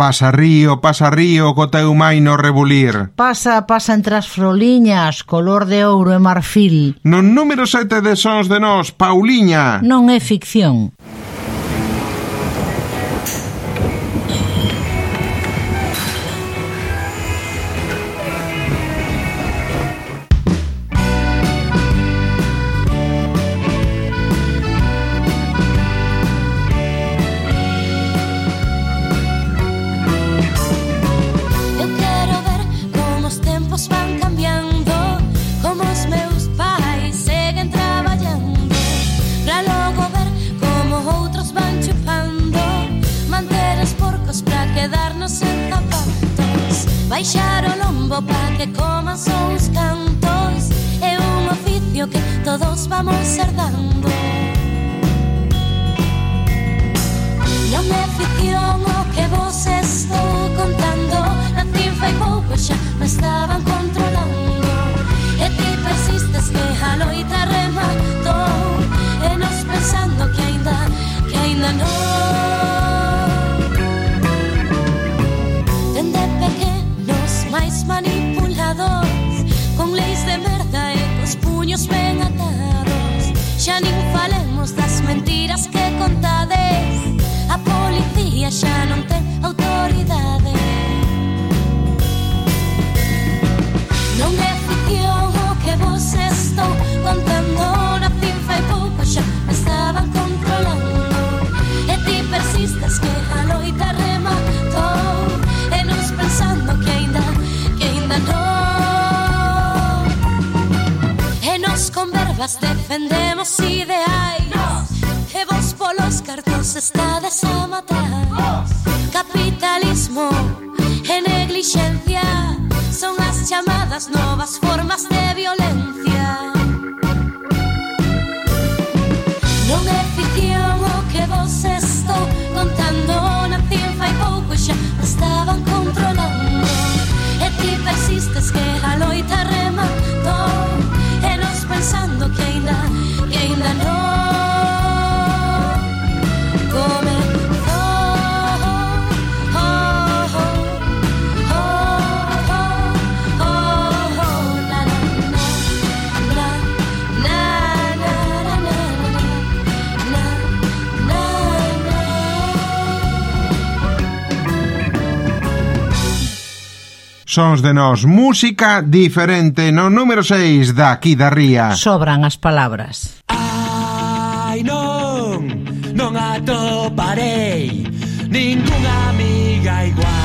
Pasa río, pasa río, co teu mai no rebulir. Pasa, pasa entre as froliñas, color de ouro e marfil. No número 7 de Sons de Nós, Pauliña. Non é ficción. baixar o lombo pa que coman son os cantos É un oficio que todos vamos herdando. Non é ficción o que vos estou contando Nacín fai pouco xa me estaban controlando. E ti persistes que a loita rematou E nos pensando que ainda, que ainda non. máis manipulados Con leis de merda e cos puños ben atados. Xa nin falemos das mentiras que contades. A policía xa non ten autoridade verbas defendemos ideais E vos polos cartos estades a matar Capitalismo e neglixencia Son as chamadas novas formas de violencia. Non é ficción que vos estou contando Nacín fai pouco xa estaban controlando. E ti persistes que a loita Sons de nós, música diferente no número 6 da aquí da Ría. Sobran as palabras. Ai non, non atoparei ninguna amiga igual.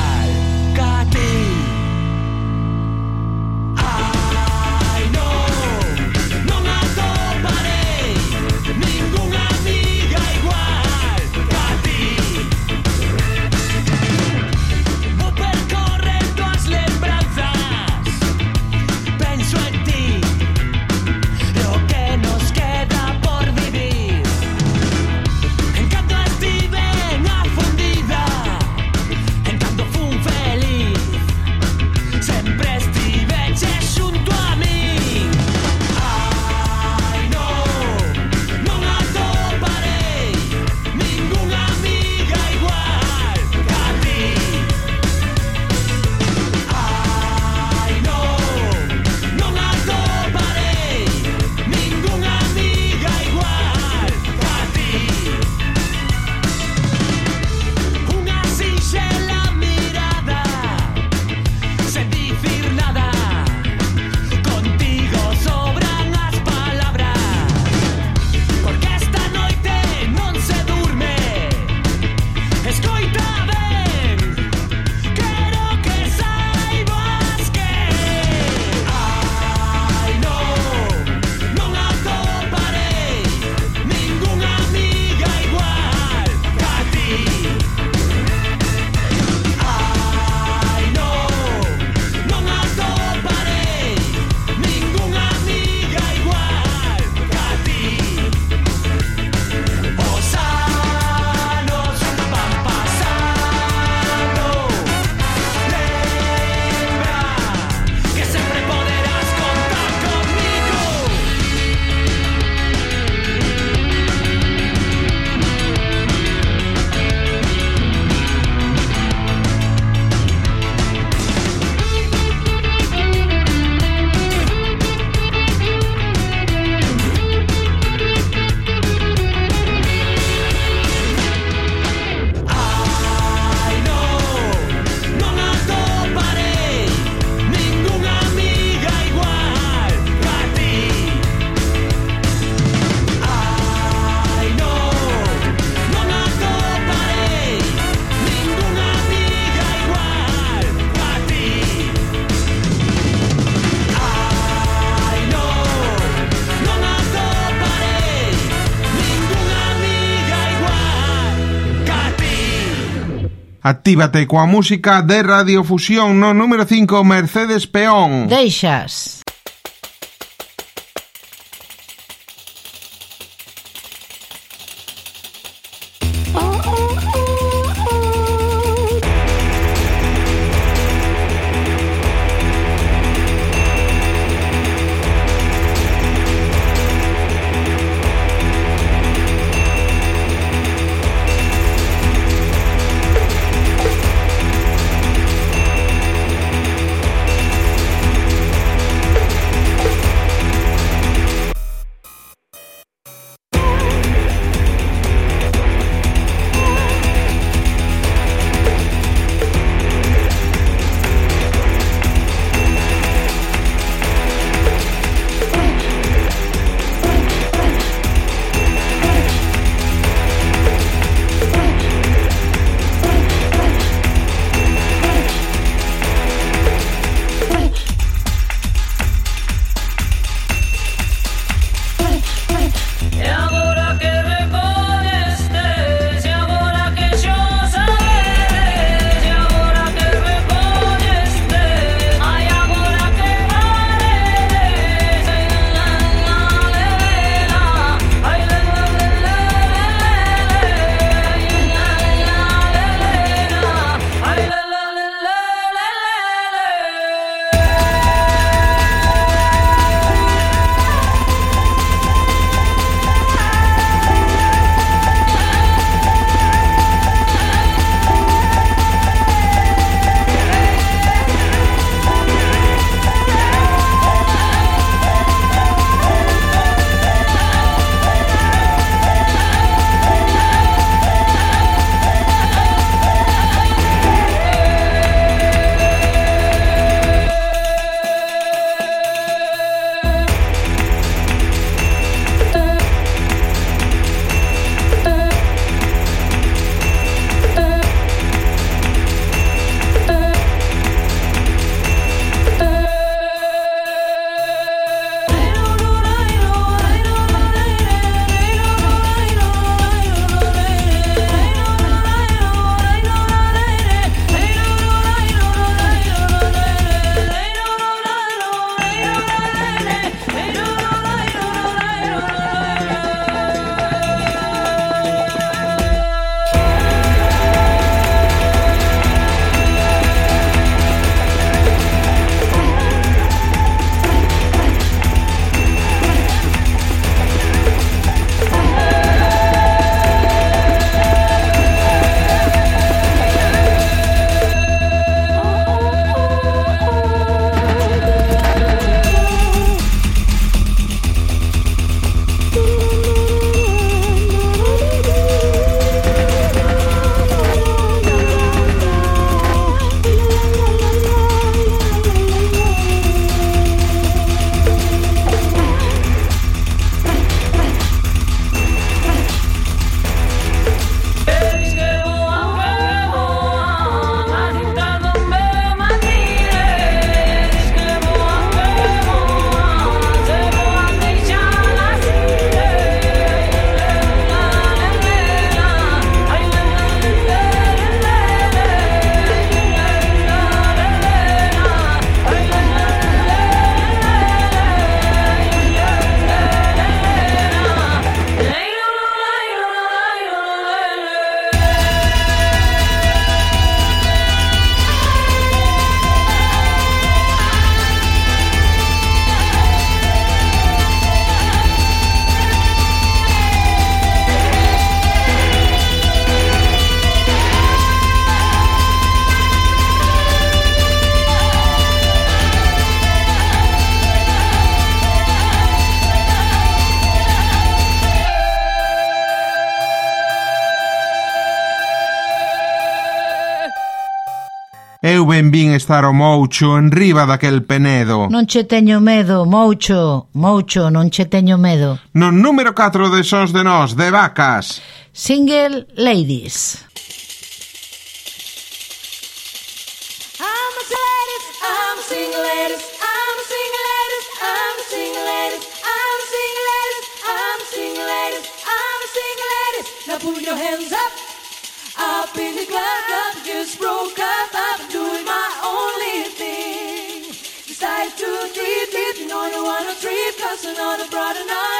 Actívate coa música de Radiofusión no número 5 Mercedes Peón. Deixas. Vin estar o moucho en riba daquel penedo. Non che teño medo, Moucho. Moucho, non che teño medo. No número 4 de Sons de Nós, de Vacas. Single Ladies. I'm a ladies, I'm a single ladies, I'm a single ladies, I'm a single ladies, I'm a single ladies, I'm a single ladies, I'm a single ladies. Now put your hands up, up really glad that not enough.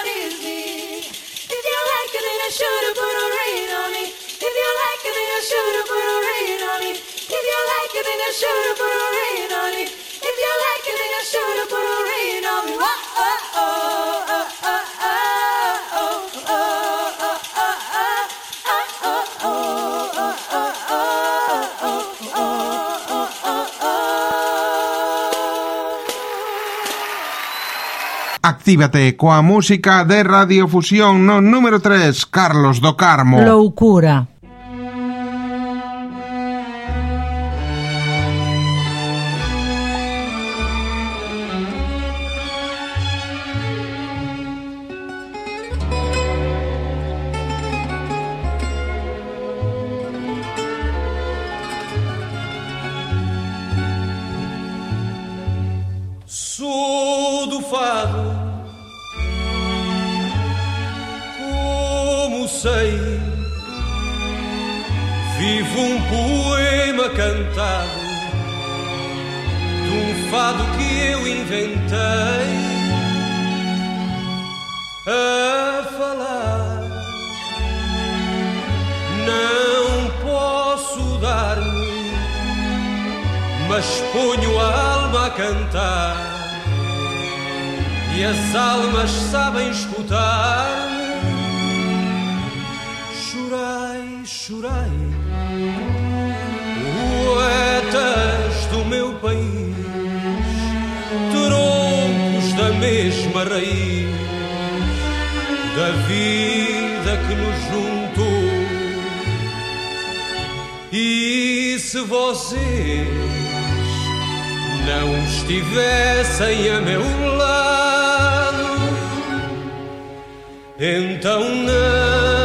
Actívate coa música de Radiofusión no número 3, Carlos do Carmo. Loucura. Um poema cantado de um fado que eu inventei a falar. Não posso dar-me mas ponho a alma a cantar e as almas sabem escutar. Chorai, chorai, meu país, troncos da mesma raiz da vida que nos juntou. E se vocês não estivessem a meu lado, então não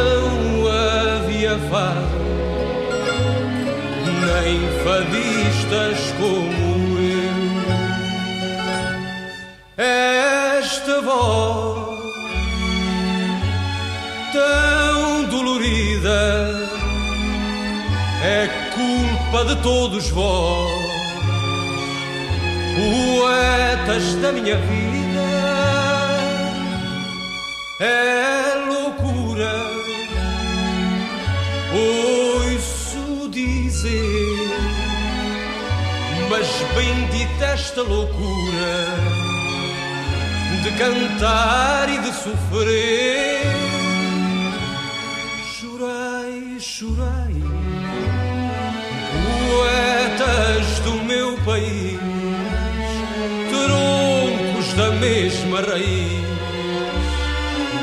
fadistas como eu. Esta voz tão dolorida é culpa de todos vós, poetas da minha vida. É loucura, ouço dizer, mas bendita esta loucura de cantar e de sofrer. Chorai, chorai, poetas do meu país, troncos da mesma raiz,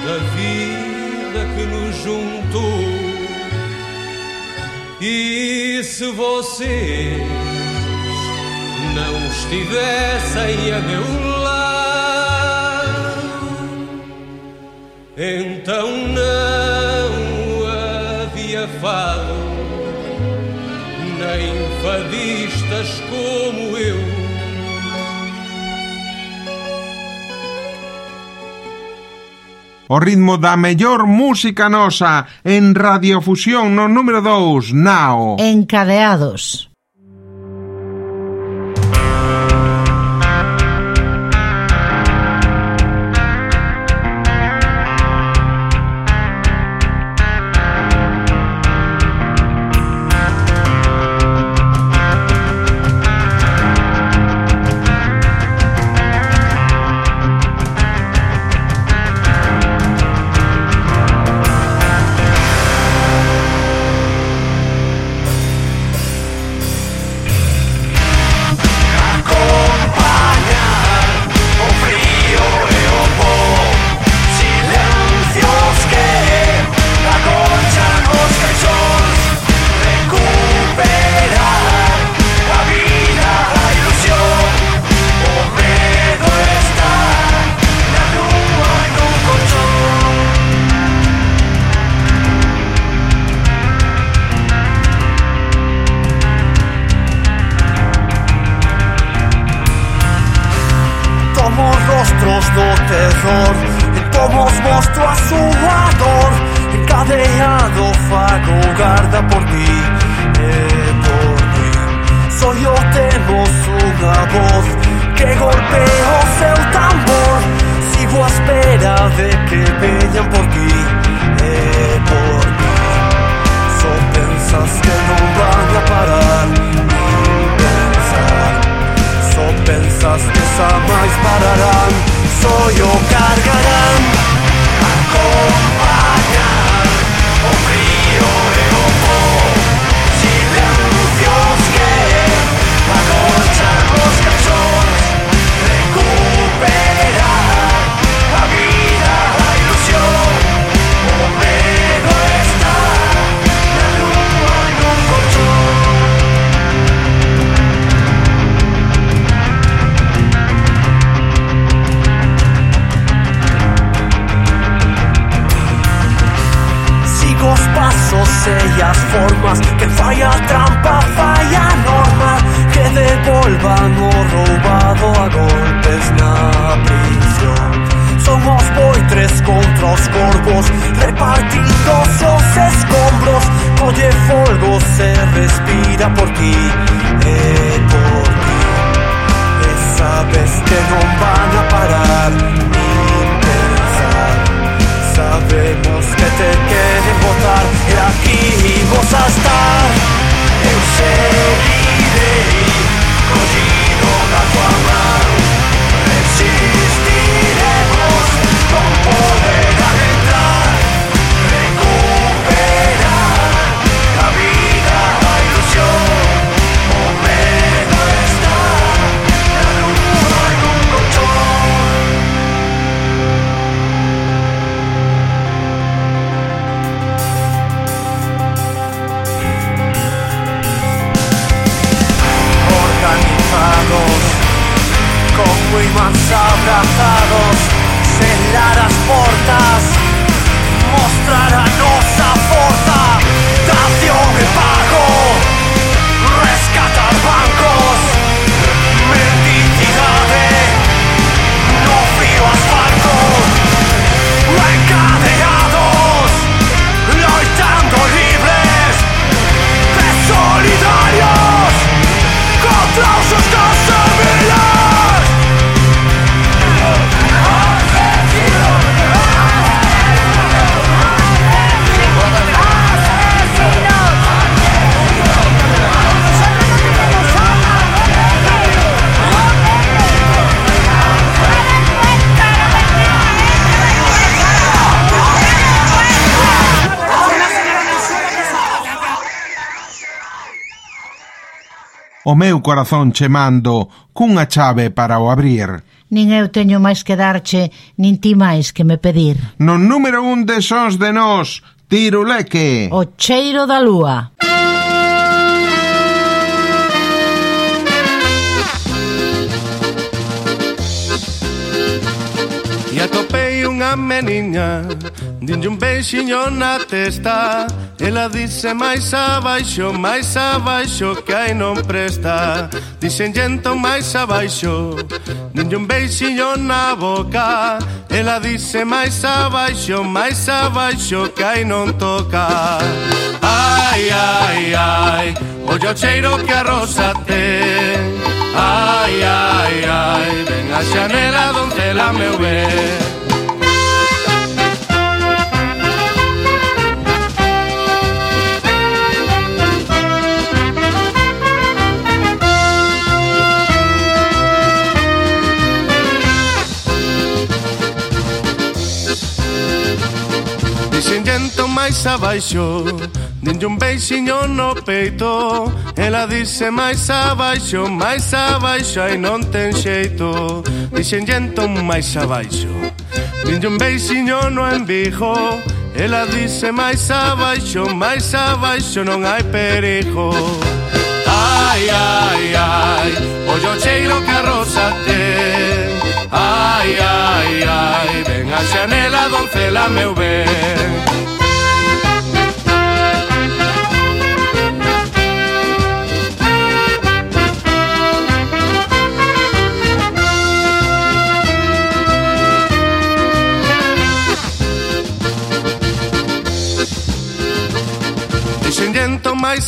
da vida que nos juntou. E se vocês não estivesse aí a meu lado, então não havia fado, nem fadistas como eu. o ritmo da mellor música nosa en Radiofusión no número 2, Nao. Encadeados. guarda por ti e por ti. Solo tenemos una voz que golpeó seu tambor. Sigo a espera de que vean por ti e por ti. Só pensas que no van a parar ni pensar. Só pensas que jamais pararán. Solo cargarán a compañía. Repartidos os escombros Colle folgo se respira por ti E por ti. Sabes que non van a parar Nin pensar. Sabemos que te queren votar E aquí vos a estar Eu seguirei Collido Sobra O meu corazón che mando cunha chave para o abrir. Nin eu teño máis que darche, nin ti máis que me pedir. No número un de sons de nós, Tiruleque. O cheiro da lúa. unha meniña Dinlle un beixiño na testa. Ela dice máis abaixo, máis abaixo Que aí non presta. Dixen entón máis abaixo Dinlle un beixiño na boca. Ela dice máis abaixo, máis abaixo Que aí non toca. Ai, ai, ai Olla o cheiro que a rosa ten Ai, ai, ai Ven a xanela donde la meu ben máis abaixo Denlle un beixiño no peito. Ela dice máis abaixo, máis abaixo Ai non ten xeito. Dixen entón máis abaixo. Denlle un beixiño no embijo Ela dice máis abaixo, máis abaixo Non hai perigo. Ai, ai, ai Ollo cheiro que a rosa ten Ai, ai, ai Ven a xanela, doncela, meu ben.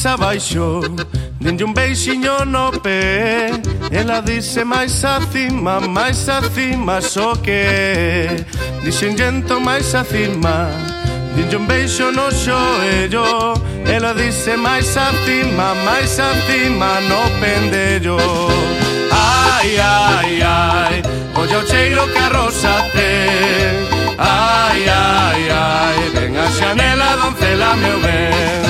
máis abaixo Dende un beixiño no pé. Ela dice máis acima, máis acima Só que Dixen lento máis acima. Dille un beixo no xoello. Ela dice máis acima, máis acima No pendello. Ai, ai, ai Olla o cheiro que a rosa ten Ai, ai, ai Ven a xanela, doncela, meu ben.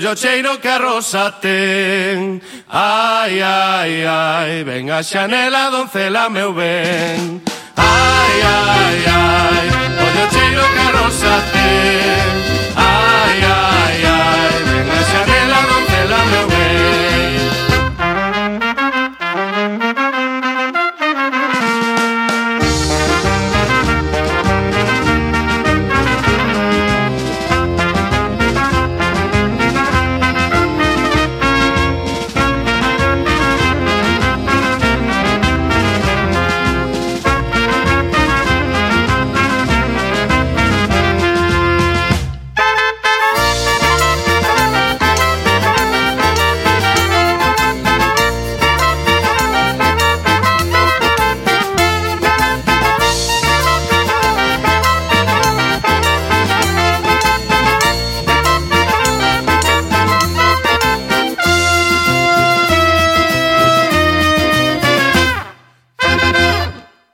Ollo cheiro que a rosa ten. Ai, ai, ai Venga xanela, doncela, meu ben. Ai, ai, ai Ollo cheiro que a rosa ten. Ai, ai.